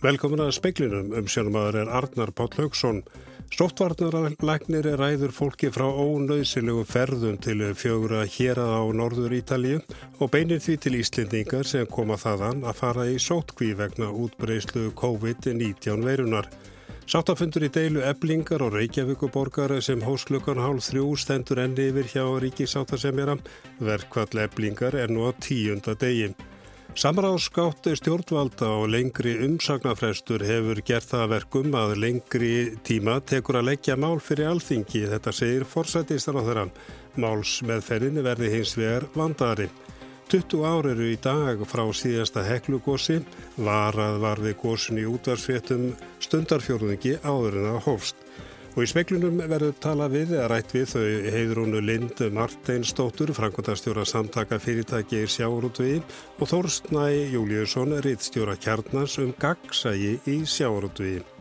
Velkomin að speiklinum um sjónumadur er Arnar Páll Haugsson. Stóttvarnarlegnir er ræður fólki frá ónauðsilegu ferðum til fjögur að hér að á norður Ítalíu og beinir því til Íslendingar sem koma þaðan að fara í sótkví vegna útbreyslu COVID-19 veirunar. Sáttafundur í deilu eblingar og Reykjavíkuborgar sem hósklukkan hálf þrjú stendur enni yfir hjá Ríkisáttasemjara. Verkvall eblingar er nú á tíunda degi. Samráðskátt stjórnvalda og lengri umsagnafrestur hefur gert það verkum að lengri tíma tekur að leggja mál fyrir alþingi, þetta segir forsættistar á þeirra. Máls með ferðinni verði hins vegar vandari. 20 ár eru í dag frá síðasta heklugósi, varað var við gósin í útvarsféttum stundarfjörðungi áður en að hófst. Og í speklunum verður tala við eða rætt við þau heiðrúnu Lind Marteinsdóttur, Frankværtastjóra samtaka fyrirtæki í sjáurútvegi og Þorstnæ Júliusson, rittstjóra kjarnars um gagsægi í sjáurútvegi.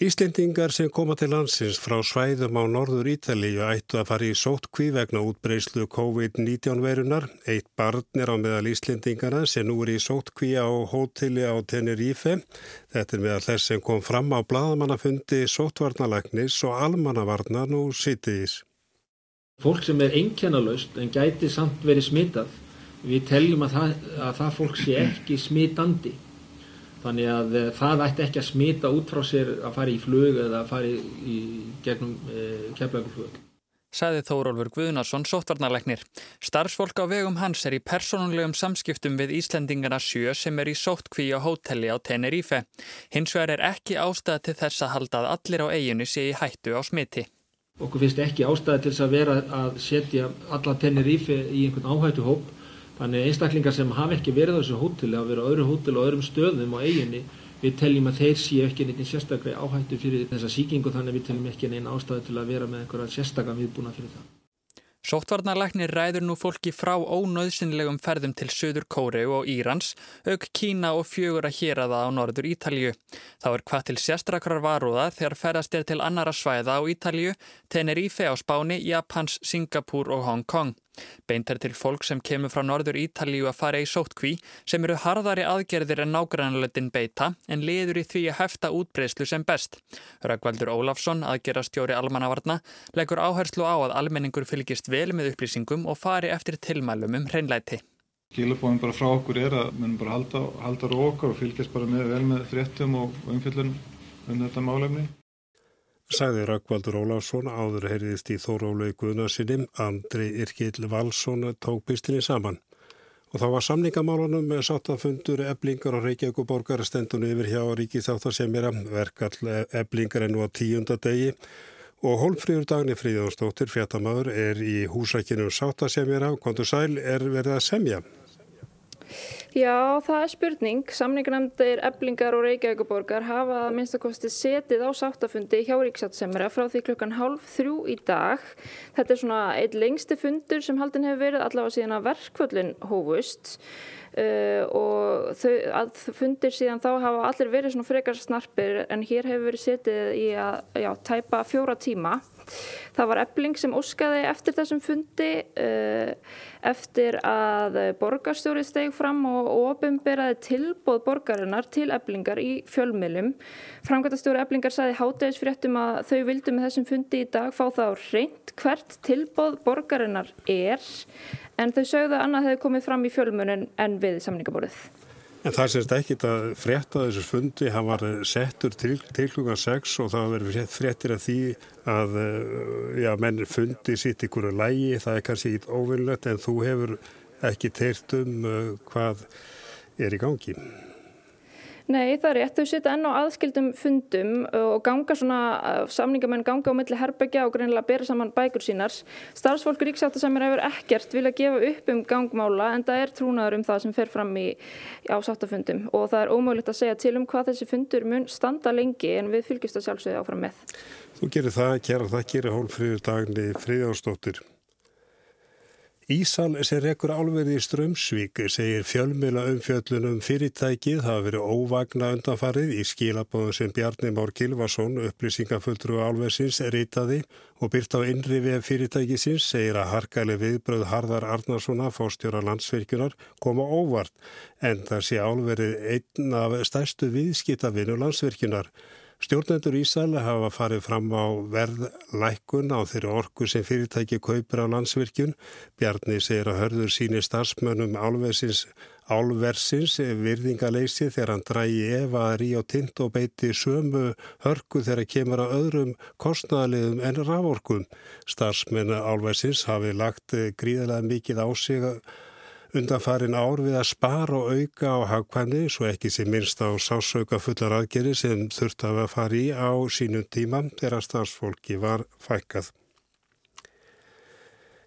Íslendingar sem koma til landsins frá svæðum á norður Ítalíu ættu að fara í sótkví vegna útbreyslu COVID-19 verunar. Eitt barn er á meðal Íslendingarna sem nú er í sótkví á hóteli á Tenerife. Þetta er meðal þess sem kom fram á bladamannafundi sótvarnalagnis og almannavarna nú sittiðis. Fólk sem er einkennalaust en gæti samt verið smitað, við teljum að það, að það fólk sé ekki smitandi. Þannig að eh, það ætti ekki að smita út frá sér að fara í flug eða að fara í gegnum e, keflagurflug. Saði Þórólfur Guðnarsson, sóttvarnarleiknir. Starfsfólk á vegum hans er í personunlegum samskiptum við Íslendingarna sjö sem er í sóttkví á hótelli á Tenerife. Hins vegar er ekki ástæða til þess að halda að allir á eiginu sé í hættu á smiti. Okkur finnst ekki ástæða til þess að vera að setja alla Tenerife í einhvern áhættuhóp Þannig einstaklingar sem hafa ekki verið á þessu hóteli, hafa verið á öðru hóteli og öðrum stöðum á eiginni, við teljum að þeir séu ekki neitt sérstaklega áhættu fyrir þessa síkingu þannig við teljum ekki neina ástæðu til að vera með einhverja sérstaklega viðbúna fyrir það. Sóttvarnarlæknir ræður nú fólki frá ónöðsynlegum ferðum til Suður Kóreu og Írans, auk Kína og fjögur að hér aða á norður Ítalju. Þá er hvað til sérstrakrar varúða þegar ferðast er til annara svæða á Ítalju, Tenerife á Spáni, Japans, Singapúr og Hong Kong. Beint er til fólk sem kemur frá norður Ítalíu að fara í sóttkví sem eru harðari aðgerðir en nágrannleitin beita en liður í því að hefta útbreyslu sem best. Röggvaldur Ólafsson, aðgerastjóri almannavarna, leggur áherslu á að almenningur fylgist vel með upplýsingum og fari eftir tilmælum um hreinlæti. Skilabóðin bara frá okkur er að munum bara halda, halda róka og fylgjast bara með, vel með fréttum og umfjöldunum um þetta málefni. Sæði Rökkvaldur Óláfsson áður heyriðist í Þórólaug Guðnarsinni, Andri Irkil Valsson tók bystinni saman. Og þá var samningamálunum með sáttafundur eblingar og Reykjavík og borgar stendunni yfir hjá Ríkisáttarsemjara, verkall eblingar enn á tíunda degi og hólfríður dagni fríðanstóttir fjartamaður er í húsækinu sáttasemjara, kontur sæl er verið að semja. Já, það er spurning. Samningarnæmdir, eblingar og reykjavíkuborgar hafa minnstakosti setið á sáttafundi hjá Ríksatsemmera frá því klukkan hálf þrjú í dag. Þetta er svona eitt lengsti fundur sem haldin hefur verið allavega síðan að verkvöldin hófust. Uh, og þau, að fundir síðan þá hafa allir verið svona frekar snarpir en hér hefur verið setið í að já, tæpa fjóra tíma Það var ebling sem óskaði eftir þessum fundi uh, eftir að borgarstjórið steg fram og ofinberaði tilbóð borgarinnar til eblingar í fjölmiðlum. Framkvæmtastjóri eblingar saði hátægisfréttum að þau vildu með þessum fundi í dag fá það á reynd hvert tilbóð borgarinnar er en þau sögðu að annað hefði komið fram í fjölmjölun en við samningaborðið. En það sést ekki að frétta þessu fundi, hann var settur til, til klukkan 6 og það verður fréttir að því að eh, já, menn fundi sitt ykkur lægi, það er kannski ít óvinnlegt en þú hefur ekki teirt um uh, hvað er í gangi. Nei, það er rétt. Þau setja enn á aðskildum fundum og ganga svona, uh, samningamenn ganga á milli herbyggja og greinilega bera saman bækur sínar. Starfsfólk ríksáttasemir hefur ekkert vilja gefa upp um gangmála en það er trúnaður um það sem fer fram í ásáttafundum og það er ómögulegt að segja til um hvað þessi fundur mun standa lengi en við fylgjast að sjálfsögja áfram með. Þú gerir það, kæra það, gerir hólfriður dagni friðástóttir. Ísal sem rekur álverði í Strömsvík segir fjölmila umfjöllunum fyrirtækið hafa verið óvagna undanfarið í skilabóðum sem Bjarni Már Gilvason, upplýsingafulltrú álversins, ritaði og byrt á innrifi fyrirtækisins segir að harkali viðbröð Harðar Arnarssona fórstjóra landsvirkjunar koma óvart en það sé álverið einn af stærstu viðskiptavinu landsvirkjunar. Stjórnendur Ísæla hafa farið fram á verðlækkun á þeirri orku sem fyrirtæki kaupir á landsvirkjun. Bjarni segir að hörður síni starfsmönnum álversins, álversins virðingaleysi þegar hann drægi Eva Ríó Tint og beiti sömu hörku þegar kemur á öðrum kostnæðaliðum en rávorkum. Starfsmenn álversins hafi lagt gríðilega mikið á sig að undanfarin ár við að spara og auka á hagkvæmni svo ekki sem minnst á sásauka fullar aðgeri sem þurft að fara í á sínum tíma þegar starfsfólki var fækkað.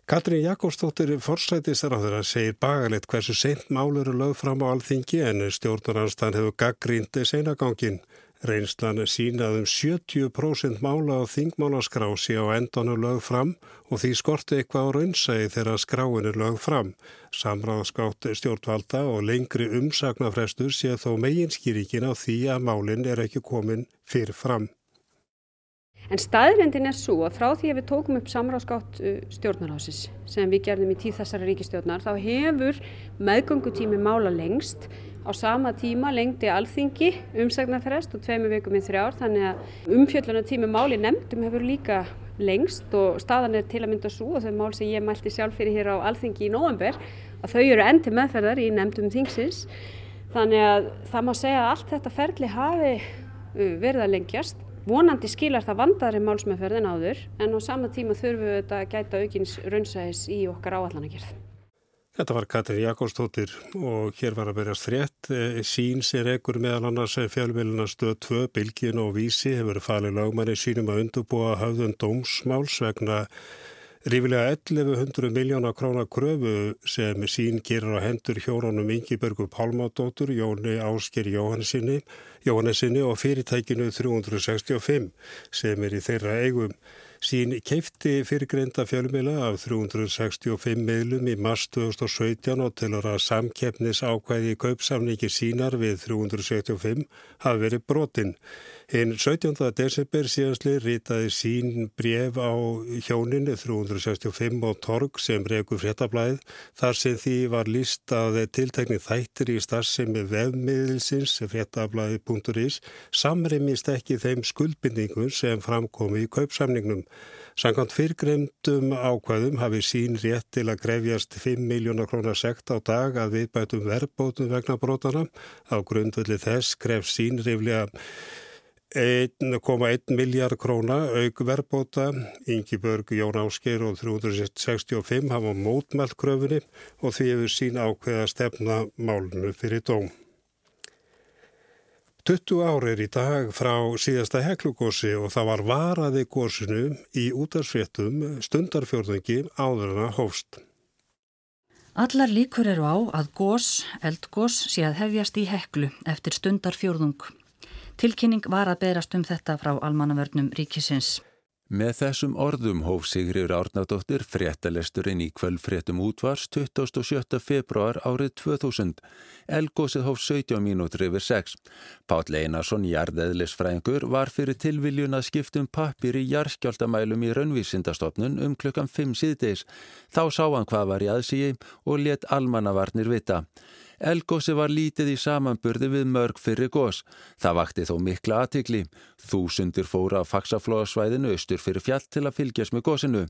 Katrín Jakobsdóttir forsætisraður segir bagalegt hversu seint málur er lögð fram á alþingi en stjórnarhanstan hefur gaggrindi seinagangin. Reynslan sínaðum 70% mála á þingmálaskrási á endanu lög fram og því skorti eitthvað á raunsæði þegar skráin er lög fram. Samráðskátt stjórnvalda og lengri umsagnafrestur sé þó meginskýrikin á því að málinn er ekki komin fyrir fram. En staðrendin er svo að frá því að við tókum upp samráðskátt uh, stjórnarhásis sem við gerðum í tíð þessara ríkistjórnar þá hefur meðgöngutími mála lengst Á sama tíma lengdi alþingi umsagnarfrest og tveimu vikum í þrjár þannig að umfjöllunartími máli nefndum hefur líka lengst og staðan er til að mynda svo og þau mál sem ég mælti sjálf fyrir hér á alþingi í nóvember að þau eru endi meðferðar í nefndum þingsins þannig að það má segja að allt þetta ferli hafi uh, verið að lengjast vonandi skilar það vandari málsmeðferðin áður en á sama tíma þurfum við þetta að gæta aukins raunsæðis í okkar áallanagerð. Þetta var Katrin Jakobsdóttir og hér var að berjast frétt. Eh, sín sér ekkur meðal annars fjölmjöluna stöð 2, Bilgin og Vísi hefur falið lagmanni sínum að undubúa höfðun dómsmáls vegna rífilega 1100 miljóna krónar kröfu sem sín gerir á hendur hjóronum Ingibergu Pálmádóttur, Jóni Ásker Jóhannesinni og fyrirtækinu 365 sem er í þeirra eigum. Sín keifti fyrirgreinda fjölmila af 365 meilum í mars 2017 og til að samkeppnis ákvæði í kaupsamningi sínar við 375 hafi verið brotinn. Hinn 17. desember síðansli ritaði sín bref á hjóninu 365 og torg sem reyku fréttablaðið þar sem því var líst að tiltekni þættir í starfsemi vefmiðilsins fréttablaðið.is samreimist ekki þeim skuldbindingum sem framkomi í kaupsamningnum. Sankant fyrrgremdum ákvæðum hafi sín rétt til að grefjast 5 miljónar krónar sekt á dag að viðbætum verðbótum vegna brótana. Á grundvöldi þess gref sín riflega 1,1 miljard króna auk verbóta, Ingi Börg, Jón Ásker og 365 hafa mótmælt kröfunni og því hefur sín ákveða stefna málunu fyrir dóm. 20 ári er í dag frá síðasta heklugósi og það var varaði gósinu í útarsvéttum stundarfjörðungi áðurna hófst. Allar líkur eru á að gós, eldgós, sé að hefjast í heklu eftir stundarfjörðung. Tilkynning var að berast um þetta frá almannavörnum ríkisins. Með þessum orðum hóf Sigriður Árnardóttir fréttalesturinn í kvöldfréttum útvars 27. februar árið 2000. Elgósið hóf 17 mínútur yfir 6. Páll Einarsson, jarðeðlisfræðingur, var fyrir tilviljun að skiptum pappir í jarðskjáltamælum í raunvísindastofnun um klukkan 5 síðdeis. Þá sá hann hvað var í aðsígi og let almannavarnir vita. Elgósi var lítið í samanburði við mörg fyrir gós. Það vakti þó mikla aðtikli. Þúsundir fóra á faksaflóðasvæðinu austur fyrir fjall til að fylgjast með gósinu.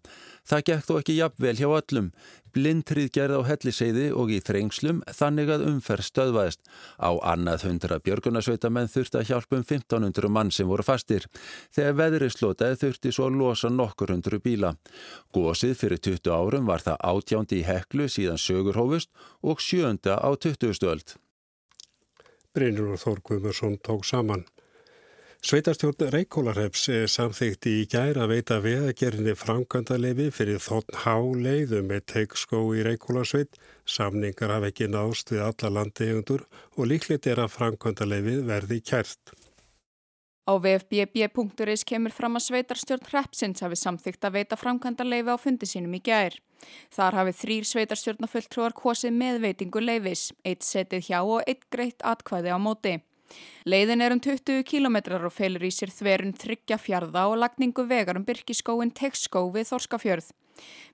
Það gekk þó ekki jafnvel hjá öllum. Blindrið gerð á helliseiði og í þrengslum þannig að umferð stöðvaðist. Á annað hundra björgunarsveita menn þurfti að hjálpa um 1500 mann sem voru fastir. Þegar veðri slótaði þurfti svo að losa nokkur hundru bíla. Gósið fyrir 20 árum var það átjándi í heklu síðan sögurhófust og sjönda á 20. öld. Brynur og Þór Guðmursson tók saman. Sveitarstjórn Reykjólarheps samþykti í gæra veita veðagerðinni framkvæmdalefi fyrir þótt háleiðum með teikskó í Reykjólarsveit. Samningar hafa ekki nást við alla landegjöndur og líklit er að framkvæmdalefið verði kært. Á vfbb.is kemur fram að sveitarstjórn Hrepsins hafi samþygt að veita framkvæmdarleifi á fundi sínum í gær. Þar hafi þrýr sveitarstjórnafulltrúar kosið með veitingu leifis, eitt setið hjá og eitt greitt atkvæði á móti. Leiðin er um 20 kilometrar og felur í sér þverun þryggja fjarða og lagningu vegar um byrkiskóin Tegsskó við Þorskafjörð.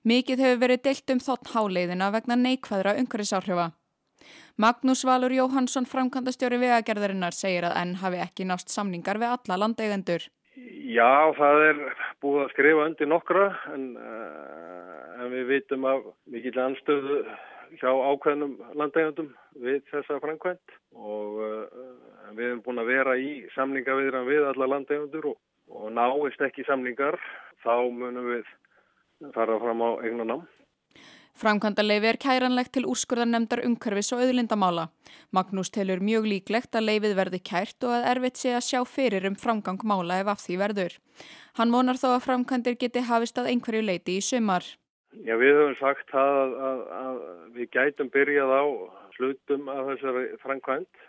Mikið hefur verið deilt um þótt háleiðina vegna neikvæðra umhverfisáhrifa. Magnús Valur Jóhansson framkvæmdastjóri vegagerðarinnar segir að enn hafi ekki nást samningar við alla landeigendur. Já, það er búið að skrifa undir nokkra en, uh, en við vitum af mikill anstöðu hjá ákveðnum landeigendum við þessa framkvæmt og uh, við erum búin að vera í samningaviðran við alla landeigendur og, og náist ekki samningar þá munum við fara fram á eignan nám. Framkvæmdaleifi er kæranlegt til úrskurðarnemdar umhverfis og auðlindamála. Magnús telur mjög líklegt að leifið verði kært og að erfitt sé að sjá fyrir um framgang mála ef af því verður. Hann vonar þó að framkvæmdir geti hafist að einhverju leiti í sumar. Já, við höfum sagt að, að, að við gætum byrjað á hlutum af þessari framkvæmt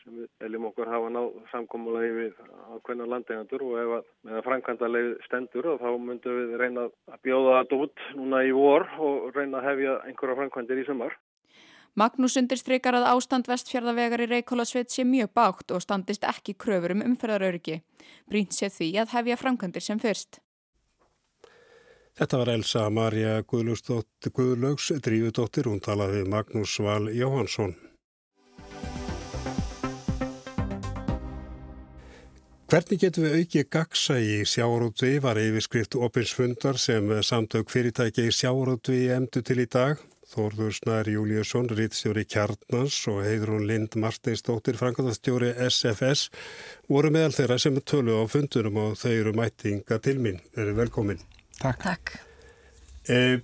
sem við eljum okkur hafa náð samkómulegi við ákveðna landegandur og ef að meðan framkvæmdalegi stendur þá myndum við reyna að bjóða þetta út núna í vor og reyna að hefja einhverja framkvæmdir í sumar. Magnús undirstrykar að ástand vestfjörðavegar í Reykjólasveit sé mjög bátt og standist ekki kröfur um umferðaröryggi. Brínt sé því að hefja framkvæmdir sem fyrst. Þetta var Elsa Marja Guðlaugs drífudóttir, hún talaði Magnús Val Jóhansson. Hvernig getum við aukið gagsa í sjárótvi var yfirskrift opinsfundar sem samtök fyrirtæki í sjárótvi emdu til í dag. Þórður Snær Júliusson, rítstjóri Kjarnans og Heidrún Lind Martinsdóttir, frangatastjóri SFS, voru meðal þeirra sem tölu á fundunum og þau eru mættinga til mín. Þeir eru velkomin. Takk. Takk. Eh,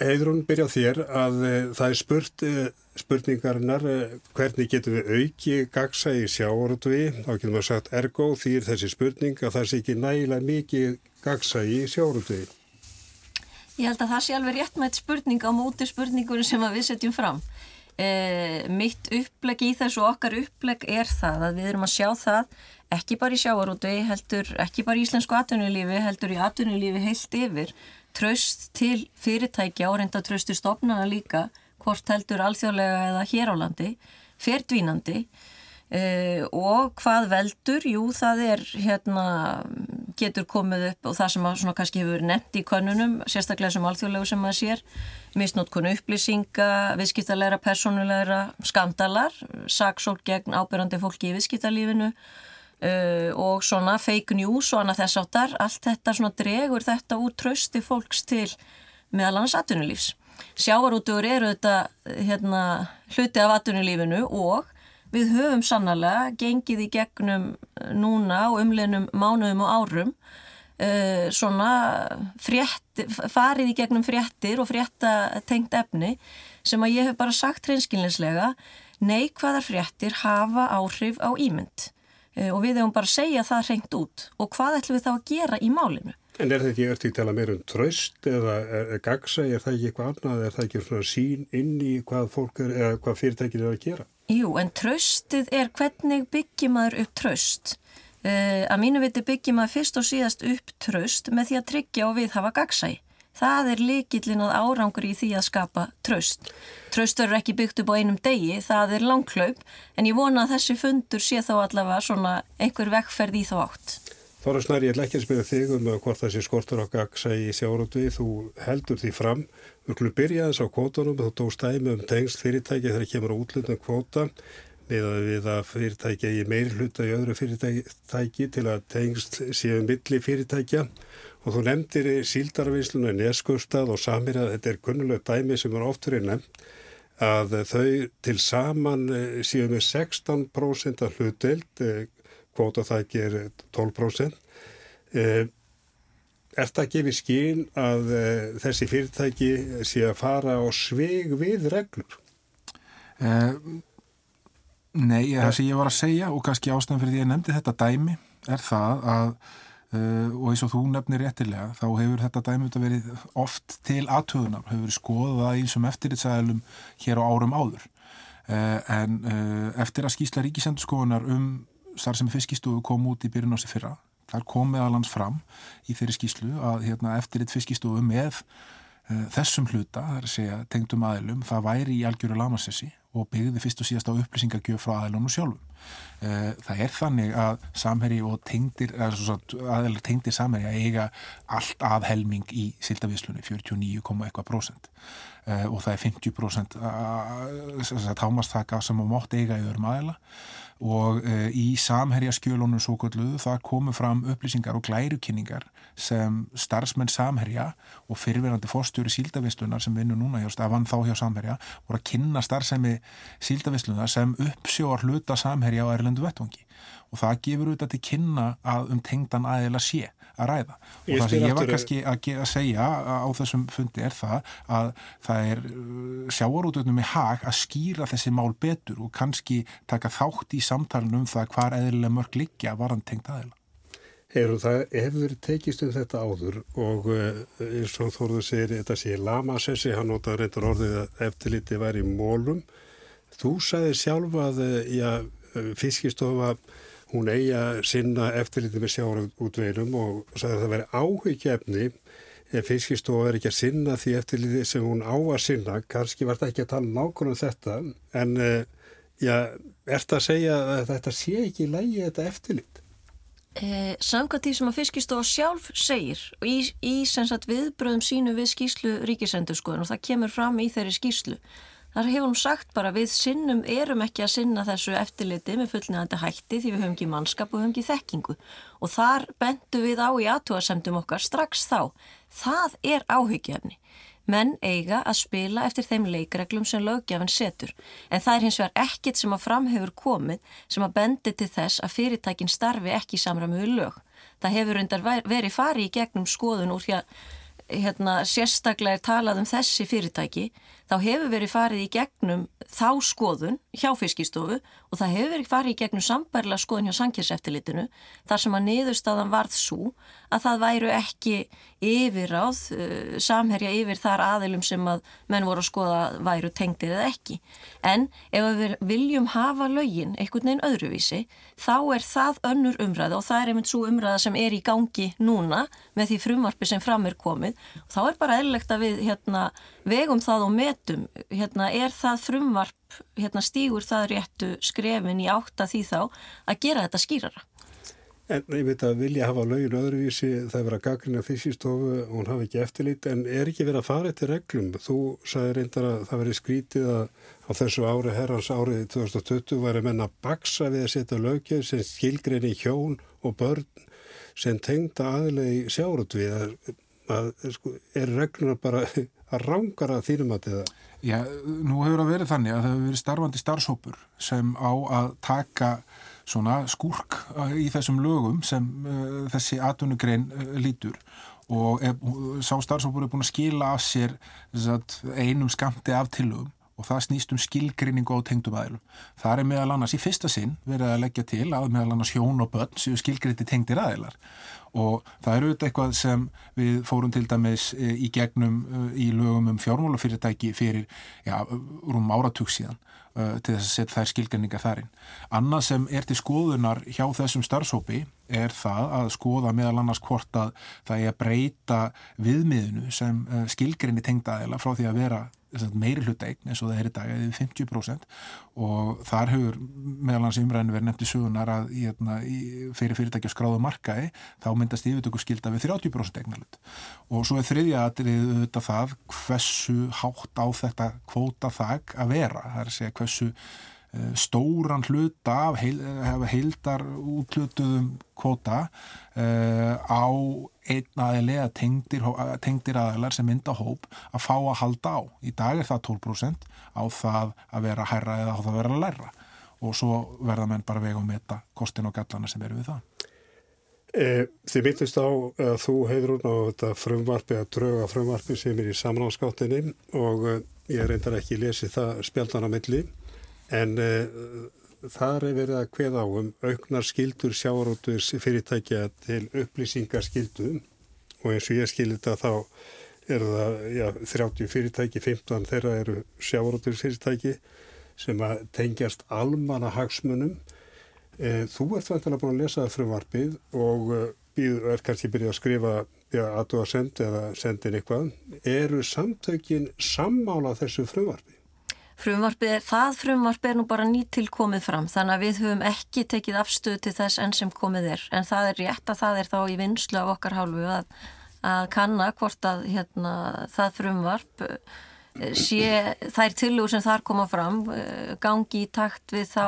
Heidrún, byrja þér að eh, það er spurt, eh, spurningarinnar eh, hvernig getum við auki gagsa í sjáorutvi, þá getum við sagt ergo þýr þessi spurning að það sé ekki nægilega mikið gagsa í sjáorutvi. Ég held að það sé alveg réttmætt spurning á móti spurningur sem við setjum fram. Eh, mitt uppleg í þessu okkar uppleg er það að við erum að sjá það ekki bara í sjáarúti, heldur ekki bara í íslensku atvinnulífi, heldur í atvinnulífi heilt yfir, tröst til fyrirtækja og reynda tröst til stofnana líka, hvort heldur alþjóðlega eða hér á landi, ferdvínandi Uh, og hvað veldur, jú það er hérna getur komið upp og það sem að svona kannski hefur nefnt í konunum, sérstaklega sem alþjóðlegu sem maður sér, misnótkonu upplýsinga, viðskiptalæra, personulegra skandalar, saksók gegn ábyrrandi fólki í viðskiptalífinu uh, og svona fake news og annað þess áttar, allt þetta svona dregur þetta úr trösti fólks til meðal annars atvinnulífs. Sjávarútugur eru þetta hérna hluti af atvinnulífinu og Við höfum sannlega gengið í gegnum eh, núna og umliðnum mánuðum og árum uh, svona frétt, farið í gegnum fréttir og frétta tengt efni sem að ég hef bara sagt hreinskilninslega neikvæðar fréttir hafa áhrif á ímynd uh, og við hefum bara segja það hreint út og hvað ætlum við þá að gera í málinu? En er þetta ekki eftir að tala meir um tröst eða er, er gagsa, er það ekki eitthvað annað, er það ekki svona sín inn í hvað er hvað fyrirtækir er að gera? Jú, en tröstið er hvernig byggjum maður upp tröst. Uh, að mínu viti byggjum maður fyrst og síðast upp tröst með því að tryggja og við hafa gagsæ. Það er likillin að árangur í því að skapa tröst. Tröst verður ekki byggt upp á einum degi, það er langklaup, en ég vona að þessi fundur sé þá allavega svona einhver vekkferð í þá átt. Þóra Snæri, ég ætla ekki að spyrja þig um hvort þessi skortur okkar gagsæ í sjárútvi, þú heldur því fram. Við klúum byrja þess á kvótunum, þú tókst dæmi um tengst fyrirtæki þegar það kemur á útlutnum kvóta með að við að fyrirtæki í meir hluta í öðru fyrirtæki til að tengst séu milli fyrirtækja. Og þú nefndir síldarvinsluna neskustad og samir að þetta er kunnuleg dæmi sem er oft fyrir nefnd að þau til saman séu með 16% af hluteld, eh, kvóta það ger 12%. Er það að gefa skín að uh, þessi fyrirtæki sé að fara á svig við reglur? Uh, nei, það sem ég var að segja og kannski ástæðan fyrir því að ég nefndi þetta dæmi er það að uh, og eins og þú nefnir réttilega þá hefur þetta dæmi verið oft til aðtöðunar, hefur verið skoðað eins og eftirritsæðilum hér á árum áður en eftir að skýsla ríkisendurskoðunar um starfsemi fiskistofu kom út í byrjun ási fyrra. Það kom meðalans fram í þeirri skíslu að hérna, eftir eitt fiskistofu með uh, þessum hluta, það er að segja tengdum aðilum, það væri í algjöru lamassessi og byggði fyrst og síðast á upplýsingagjöf frá aðilunum sjálfum. Uh, það er þannig að samherji og tengdir, aðilar tengdir samherji að eiga allt af helming í sildavíslunni, 49,1% uh, og það er 50% támastaka sem á mótt eiga í öðrum aðila og uh, í samherjaskjölunum svo gölluðu það komu fram upplýsingar og glærukynningar sem starfsmenn samherja og fyrirverandi fórstjóri síldavislunar sem vinnur núna hjá stafan þá hjá samherja voru að kynna starfsemi síldavislunar sem uppsjóar hluta samherja á Erlendu vettvangi. Og það gefur auðvitað til kynna að um tengdan aðeila sé að ræða og það sem ég var kannski að, að segja á þessum fundi er það að það er uh, sjáarútöðnum í hag að skýra þessi mál betur og kannski taka þátt í samtalenu um það hvar eðlilega mörg liggja varan tengt aðeila. Hefur það hefur tekist um þetta áður og uh, eins og Þorður segir þetta sé lamasessi, hann notaður reyndar orðið að eftirliti væri í mólum. Þú sagði sjálf að uh, já, fiskistofa hún eigi að sinna eftirliti með sjáarútveilum og sagði að það veri áhugkjefni ef fiskistofa veri ekki að sinna því eftirliti sem hún á að sinna, kannski var þetta ekki að tala nákvæmlega um þetta, en já, er þetta að segja að þetta sé ekki í lægi þetta eftirlit? Eh, Samkvæmt því sem að fiskistofa sjálf segir í, í viðbröðum sínu við skýslu ríkisendurskoðun og það kemur fram í þeirri skýslu Þar hefur hún sagt bara við sinnum erum ekki að sinna þessu eftirliti með fullnægandi hætti því við höfum ekki mannskap og höfum ekki þekkingu og þar bendu við á í aðtúasemdum okkar strax þá. Það er áhyggjafni. Menn eiga að spila eftir þeim leikreglum sem lögjafin setur en það er hins vegar ekkit sem að framhefur komið sem að bendi til þess að fyrirtækin starfi ekki samræmuðu lög. Það hefur undar verið farið í gegnum skoðun úr því að hérna, sérstaklega er talað um þessi fyrirtæki þá hefur verið farið í gegnum þá skoðun hjá fiskistofu og það hefur verið farið í gegnum sambærlega skoðun hjá sankjærseftilitinu þar sem að niðurstaðan varð svo að það væru ekki yfiráð, uh, samherja yfir þar aðilum sem að menn voru að skoða væru tengdir eða ekki. En ef við viljum hafa lögin einhvern veginn öðruvísi þá er það önnur umræða og það er einmitt svo umræða sem er í gangi núna með því frumvarfi sem fram er komið og þá er bara eðlilegt að við hérna, vegum það og metum, hérna, er það frumvarp, hérna, stígur það réttu skrefin í átta því þá að gera þetta skýrara. En ég veit að vilja hafa lögin öðruvísi, það er verið að gaglina fyrstistofu og hún hafi ekki eftirlit, en er ekki verið að fara eftir reglum? Þú sagði reyndar að það verið skrítið að á þessu ári, herrans árið 2020, væri menna baksa við að setja lögjöf sem skilgreini hjón og börn sem tengda aðilegi sjáruvið að, að, sko, er regluna bara að rángara þýrum að þetta? Já, nú hefur það verið þannig að það hefur verið starfandi starfsópur sem á að taka svona skúrk uh, í þessum lögum sem uh, þessi atvinnugrein uh, lítur og sá starfsópur er búin að skila af sér sagt, einum skamti af tillögum og það snýst um skilgrinningu á tengdum aðilum. Það er meðal annars í fyrsta sinn verið að leggja til að meðal annars hjón og börn séu skilgrindi tengdir aðilar og það eru auðvitað eitthvað sem við fórum til dæmis e, í gegnum e, í lögum um fjármálafyrirtæki fyrir já, rúm áratug síðan uh, til þess að setja þær skilgjarningar þarinn. Annað sem er til skoðunar hjá þessum starfsópi er það að skoða meðal annars hvort að það er að breyta viðmiðinu sem skilgjarni tengdaðila frá því að vera meiri hlutaegn eins og það er í dag eða 50% og þar hefur meðal hans umræðinu verið nefnt í sögunar að í, hérna, í, fyrir fyrirtæki á skráðu markaði þá myndast yfirtöku skilda við 30% eignarlut og svo er þriðja aðrið auðvitað það hversu hátt á þetta kvóta þag að vera, það er að segja hversu stóran hluta af heil, heildar útlutuðum kvota uh, á einn aðilega tengdir, tengdir aðilar sem mynda hóp að fá að halda á. Í dag er það 12% á það að vera hærra eða á það að vera að læra og svo verða menn bara vega og meta kostin og gallana sem eru við það. Eh, þið myndist á að þú heiður hún á þetta frumvarfi að drauga frumvarfi sem er í samráðskáttinni og eh, ég reyndar ekki lesið það spjaldana milli En uh, þar er verið að hveða á um auknar skildur sjáarótus fyrirtækja til upplýsingarskildum og eins og ég skilir þetta þá er það já, 30 fyrirtæki, 15 þeirra eru sjáarótus fyrirtæki sem að tengjast almanna hagsmunum. E, þú ert vantilega búin að lesa það frumvarpið og e, býður, er kannski byrjað að skrifa já, að þú að senda eða sendin eitthvað. Eru samtökin sammála þessu frumvarpi? Frumvarpið, það frumvarpið er nú bara nýtilkomið fram þannig að við höfum ekki tekið afstöðu til þess enn sem komið er. En það er rétt að það er þá í vinslu af okkar hálfu að, að kanna hvort að hérna, það frumvarp sé þær tilugur sem þar koma fram gangi í takt við þá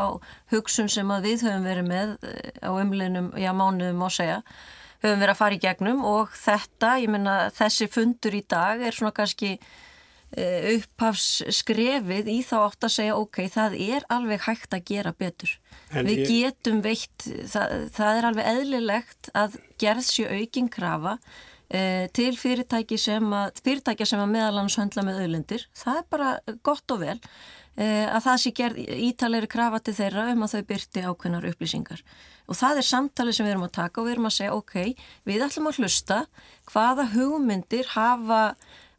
hugsun sem að við höfum verið með á umlinum, já mánuðum og segja höfum verið að fara í gegnum. Og þetta, ég menna þessi fundur í dag er svona kannski Eh, upphafsskrefið í þá átt að segja ok, það er alveg hægt að gera betur. En Við ég... getum veitt, það, það er alveg eðlilegt að gerð sér aukinn krafa eh, til fyrirtæki sem að, fyrirtæki sem að meðalans höndla með auðlendir. Það er bara gott og vel eh, að það sé gerð ítalegri krafa til þeirra um að þau byrti ákveðnar upplýsingar. Og það er samtalið sem við erum að taka og við erum að segja ok, við ætlum að hlusta hvaða hugmyndir hafa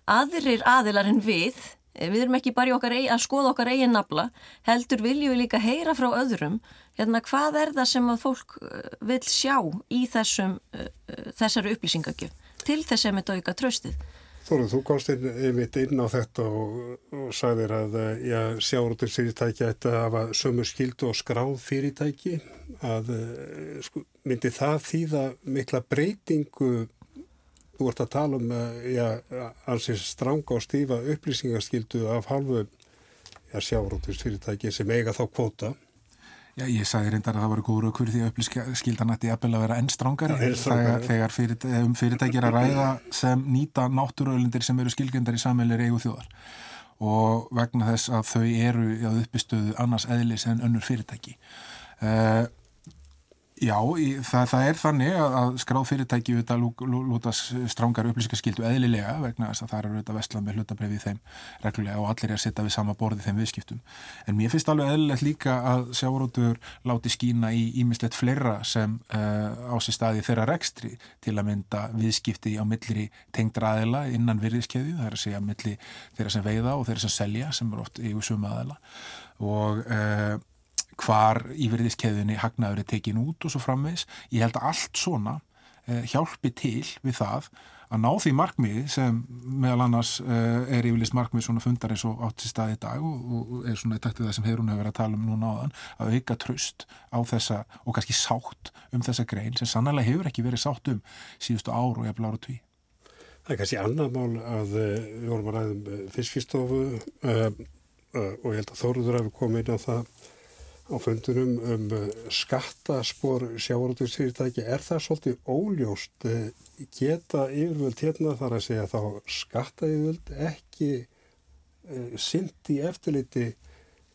aðrir aðilar en við, eh, við erum ekki bara að skoða okkar eigin nafla, heldur viljum við líka heyra frá öðrum, hérna hvað er það sem að fólk eh, vil sjá í þessum, eh, þessari upplýsingagjöf til þess að þetta auka tröstið. Þóruð, þú komst inn, einmitt inn á þetta og, og sagðir að já, sjárótur fyrirtæki ætti að hafa sömu skildu og skráð fyrirtæki að myndi það þýða mikla breytingu Þú ert að tala um ansins stranga og stífa upplýsingarskildu af halvu sjárótusfyrirtæki sem eiga þá kvóta. Já, ég sagði reyndar að það voru góður okkur því að upplýsingarskildan ætti að vera enn strángari þegar, þegar fyrir, um fyrirtæki er að ræða sem nýta náttúruölindir sem eru skilgjendar í sammelir eigu þjóðar og vegna þess að þau eru uppistöðu annars eðlis en önnur fyrirtæki. Uh, Já, það, það er þannig að skráð fyrirtæki lúta strángar upplýsingarskildu eðlilega vegna þess að það eru auðvitað vestlað með hlutabrefið þeim reglulega og allir er að setja við sama borði þeim viðskiptum. En mér finnst alveg eðlilegt líka að sjárótur láti skína í ímislegt fleira sem uh, á sér staði þeirra rekstri til að mynda viðskipti á millir í tengdra aðila innan virðiskeðu, það er að segja millir þeirra sem veiða og þeirra sem selja sem er oft í suma aðila og uh, hvar íverðiskeðunni hagnaður er tekin út og svo framvegs. Ég held að allt svona eh, hjálpi til við það að ná því markmiði sem meðal annars eh, er yfirlist markmið svona fundar eins og átt í staði í dag og, er svona í taktið það sem hefur hún hefur verið að tala um núna áðan að auka tröst á þessa og kannski sátt um þessa grein sem sannlega hefur ekki verið sátt um síðustu ár og jafnvel ára tví. Það er kannski annar mál að eh, við vorum að ræðum fiskistofu og ég held að Þóruður hefur komið inn á það á fundunum um uh, skattaspor sjávarútugsfyrirtæki er það svolítið óljóst uh, geta yfirvöld hérna þar að segja þá skatta yfirvöld ekki uh, syndi eftirliti?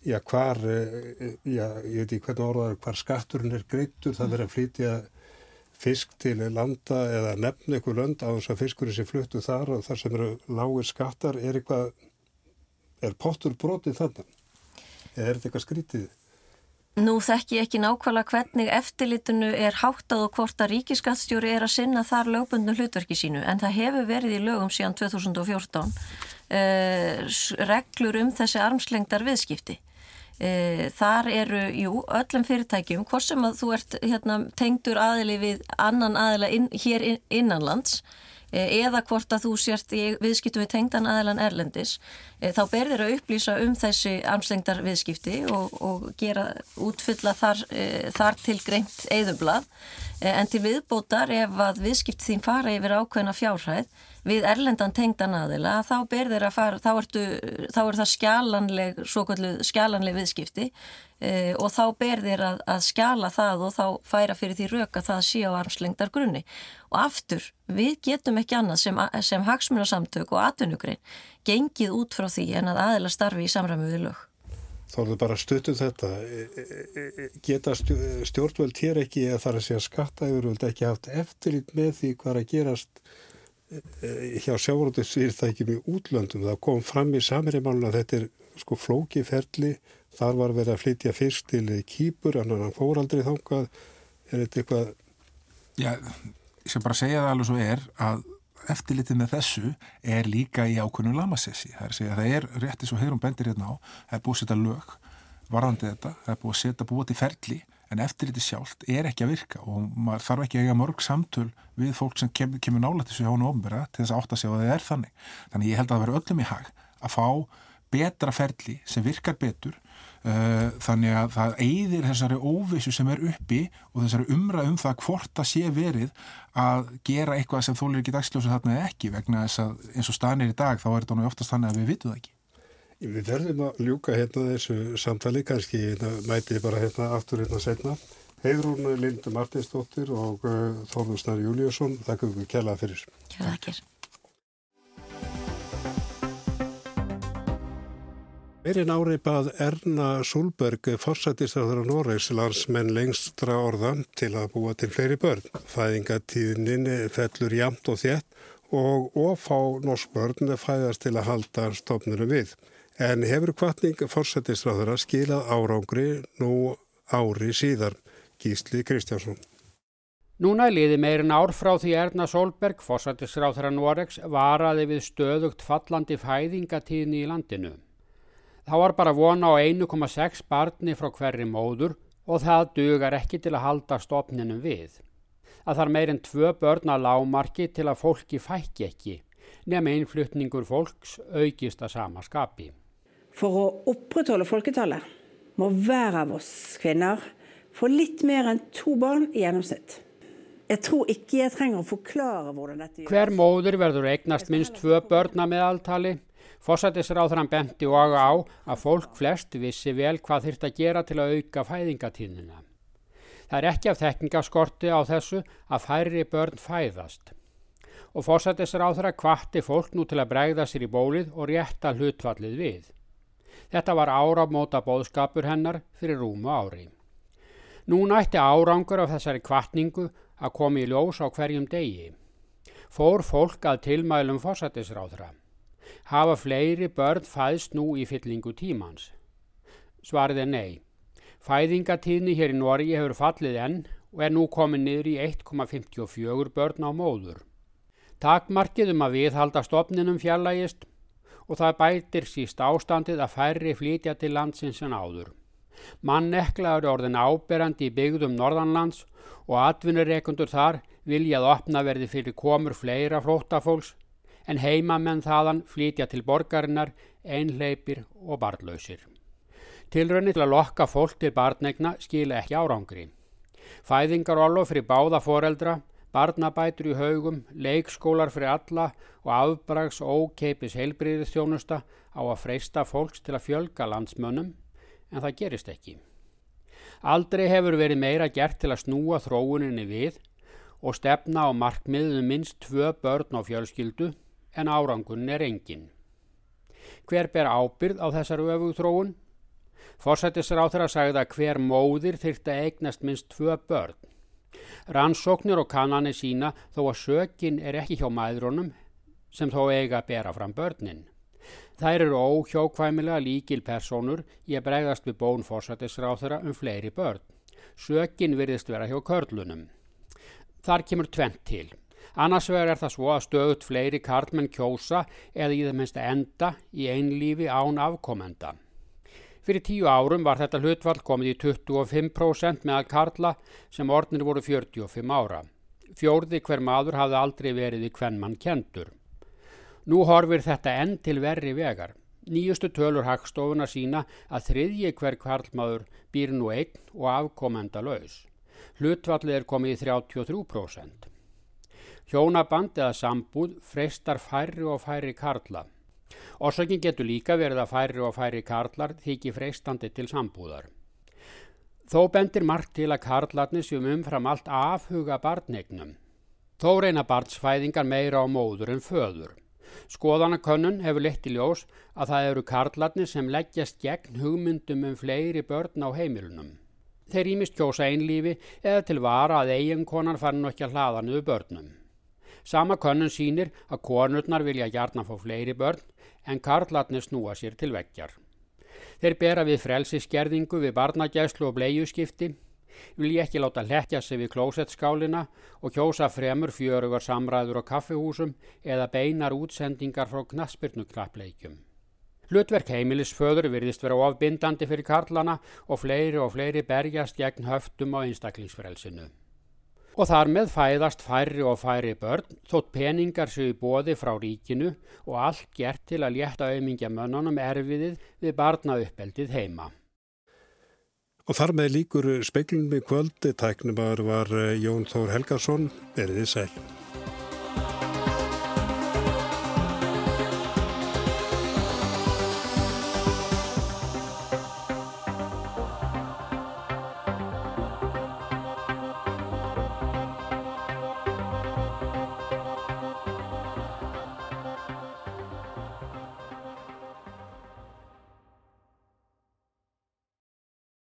Já hvar já ég veit ekki hvernig orðaður hvar skatturinn er greittur það verður að flytja fisk til landa eða nefna ykkur lönd á þess að fiskurinn sé fluttu þar og þar sem eru lágir skattar. Er eitthvað er pottur brotið þannig eða er þetta eitthvað skrítið Nú þekki ég ekki nákvæmlega hvernig eftirlitinu er háttað og hvort að ríkiskattstjóri er að sinna þar lögbundnu hlutverki sínu en það hefur verið í lögum síðan 2014 eh, reglur um þessi armslengdar viðskipti. Eh, þar eru, jú, öllum fyrirtækjum, hvort sem að þú ert hérna, tengdur aðili við annan aðila inn, hér innanlands Eh, eða hvort að þú sért í viðskiptu við tengdan aðelan erlendis eh, þá berðir að upplýsa um þessi armstengdar viðskipti og, og gera útfylla þar, eh, þar til greint eðublað en til viðbótar ef að viðskipti þín fara yfir ákveðna fjárhæð við erlendan tengdan aðila þá berðir að fara, þá, ertu, þá er það skjálanleg, svo kallu skjálanleg viðskipti e, og þá berðir að, að skjala það og þá færa fyrir því röka það sé á armslengdar grunni og aftur, við getum ekki annað sem, sem hagsmunasamtök og atvinnugrein gengið út frá því en að aðila starfi í samræmi við lög. Þá er það bara stöttuð þetta. E, e, geta stjórnvöld hér ekki að fara að segja skattaðurvöld ekki haft eftirlit með því hvað að gerast hjá sjávarúndisfyrirtækjum í útlöndum. Það kom fram í samirimálun að þetta er sko flókiferli Þar var verið að flytja fyrst til kýpur, en hann fór aldrei þángað. Er þetta eitthvað... Já, ég skal bara segja það alveg svo er að eftirlitið með þessu er líka í ákunnum lamassessi. Það er að segja að það er réttið svo heyrum bendir hérna á, það er búið að setja lög varðandi þetta, það er búið að setja búið til ferli en eftir þetta sjálft er ekki að virka og maður þarf ekki að eiga mörg samtöl við fólk sem kem, kemur til þessu hjónu ofnbæra til þess að átta sig á að það er þannig. Þannig ég held að það verður öllum í hag að fá betra ferli sem virkar betur uh, þannig að það eigðir þessari óvissu sem er uppi og þessari umræð um það hvort að sé verið að gera eitthvað sem þólir ekki dagsljósa þarna eða ekki vegna þess að eins og stanir í dag þá er þetta nú oftast þannig að við vitum það ekki. Við verðum að ljúka hérna þessu samtali, kannski hérna, mæti bara hérna aftur hérna setna. Heiðrún Lindu Martinsdóttir og uh, Þorður Snar Júliusson, þakka við kjærlega fyrir. Kjærlega ekki. Meirinn árið Erna Solberg forsættistöður á Noregs landsmenn lengstra orða til að búa til fleiri börn. Fæðingatíðnin fellur jamt og þétt og ofá norsk börn fæðast til að halda stofnurum við. En hefur kvartning forsættistöður að skilað árangri nú ári síðar, Gísli Kristjánsson. Núna liði meirin ár frá því Erna Solberg, forsættisráþara Noregs, varaði við stöðugt fallandi fæðingatíðni í landinu. Þá var bara vona á 1,6 barni frá hverri móður og það dugar ekki til að halda stopninum við. Það þarf meirinn tvö börn að lámarki til að fólki fækki ekki, nefn einflutningur fólks aukist að sama skapi. For å opprettholde folketallet må hver av oss kvinner få litt mer enn to barn i gjennomsnitt. Jeg tror ikke jeg trenger å forklare hvordan dette gjøres. Hver móður verður eignast minst tvö börna með alltali Fósættisráðurann benti og á að fólk flest vissi vel hvað þurft að gera til að auka fæðingatíðnina. Það er ekki af þekkingaskorti á þessu að færri börn fæðast. Og fósættisráðura kvatti fólk nú til að bregða sér í bólið og rétta hlutfallið við. Þetta var áramóta bóðskapur hennar fyrir rúmu ári. Nú nætti árangur af þessari kvartningu að komi í ljós á hverjum degi. Fór fólk að tilmælum fósættisráðura. Hafa fleiri börn fæðst nú í fyllingu tímans? Svarið er nei. Fæðingatíðni hér í Nóri hefur fallið enn og er nú komin niður í 1,54 börn á móður. Takmarkið um að viðhalda stopninum fjallægist og það bætir síst ástandið að færri flytja til landsins en áður. Mannekla eru orðin áberandi í byggðum Norðanlands og atvinnureikundur þar viljað opna verði fyrir komur fleira flóttafólks en heimamenn þaðan flytja til borgarinnar, einleipir og barnlausir. Tilrönni til að lokka fólk til barnegna skila ekki árangri. Fæðingarólof fyrir báða foreldra, barnabætur í haugum, leikskólar fyrir alla og afbrags ókeipis heilbriðistjónusta á að freysta fólks til að fjölga landsmönnum, en það gerist ekki. Aldrei hefur verið meira gert til að snúa þróuninni við og stefna á markmiðum minst tvö börn á fjölskyldu en árangun er engin. Hver ber ábyrð á þessar öfugþróun? Forsættisra á þeirra sagði að hver móðir þyrta eignast minst tvö börn. Rannsóknir og kannanir sína þó að sökin er ekki hjá maðurónum sem þó eiga að bera fram börnin. Þær eru óhjókvæmilega líkil personur í að bregðast við bón forsættisra á þeirra um fleiri börn. Sökin virðist vera hjá körlunum. Þar kemur tvent til. Annars vegar er það svo að stöðut fleiri karlmenn kjósa eða í það minnst enda í einlífi án afkomenda. Fyrir tíu árum var þetta hlutvall komið í 25% meðal karla sem orðnir voru 45 ára. Fjórði hver maður hafði aldrei verið í hvern mann kentur. Nú horfir þetta enn til verri vegar. Nýjustu tölur hagstofuna sína að þriðji hver karlmaður býr nú einn og afkomenda laus. Hlutvallið er komið í 33%. Hjónaband eða sambúð freistar færri og færri karla. Orsökin getur líka verið að færri og færri karlar þykji freistandi til sambúðar. Þó bendir margt til að karlarnir sem umfram allt afhuga barnegnum. Þó reyna barnsfæðingar meira á móður en föður. Skoðanakönnun hefur lett í ljós að það eru karlarnir sem leggjast gegn hugmyndum um fleiri börn á heimilunum. Þeir ímist kjósa einlífi eða til vara að eiginkonan fann ekki að hlaða niður börnum. Sama könnun sínir að konurnar vilja hjarnan fá fleiri börn en karlarnir snúa sér til vekkjar. Þeir bera við frelsiskerðingu við barnagæslu og bleiuskipti, vilja ekki láta hlekkja sig við klósettskálina og kjósa fremur fjörugar samræður á kaffihúsum eða beinar útsendingar frá knaspirnuklappleikjum. Hlutverk heimilisföður virðist vera ofbindandi fyrir karlana og fleiri og fleiri berjast gegn höftum á einstaklingsfrelsinu. Og þar með fæðast færri og færri börn þótt peningar séu bóði frá ríkinu og allt gert til að létta auðmingja mönnunum erfiðið við barna uppeldið heima. Og þar með líkur speiklum í kvöldi tæknumar var Jón Þór Helgarsson, erðið sæl.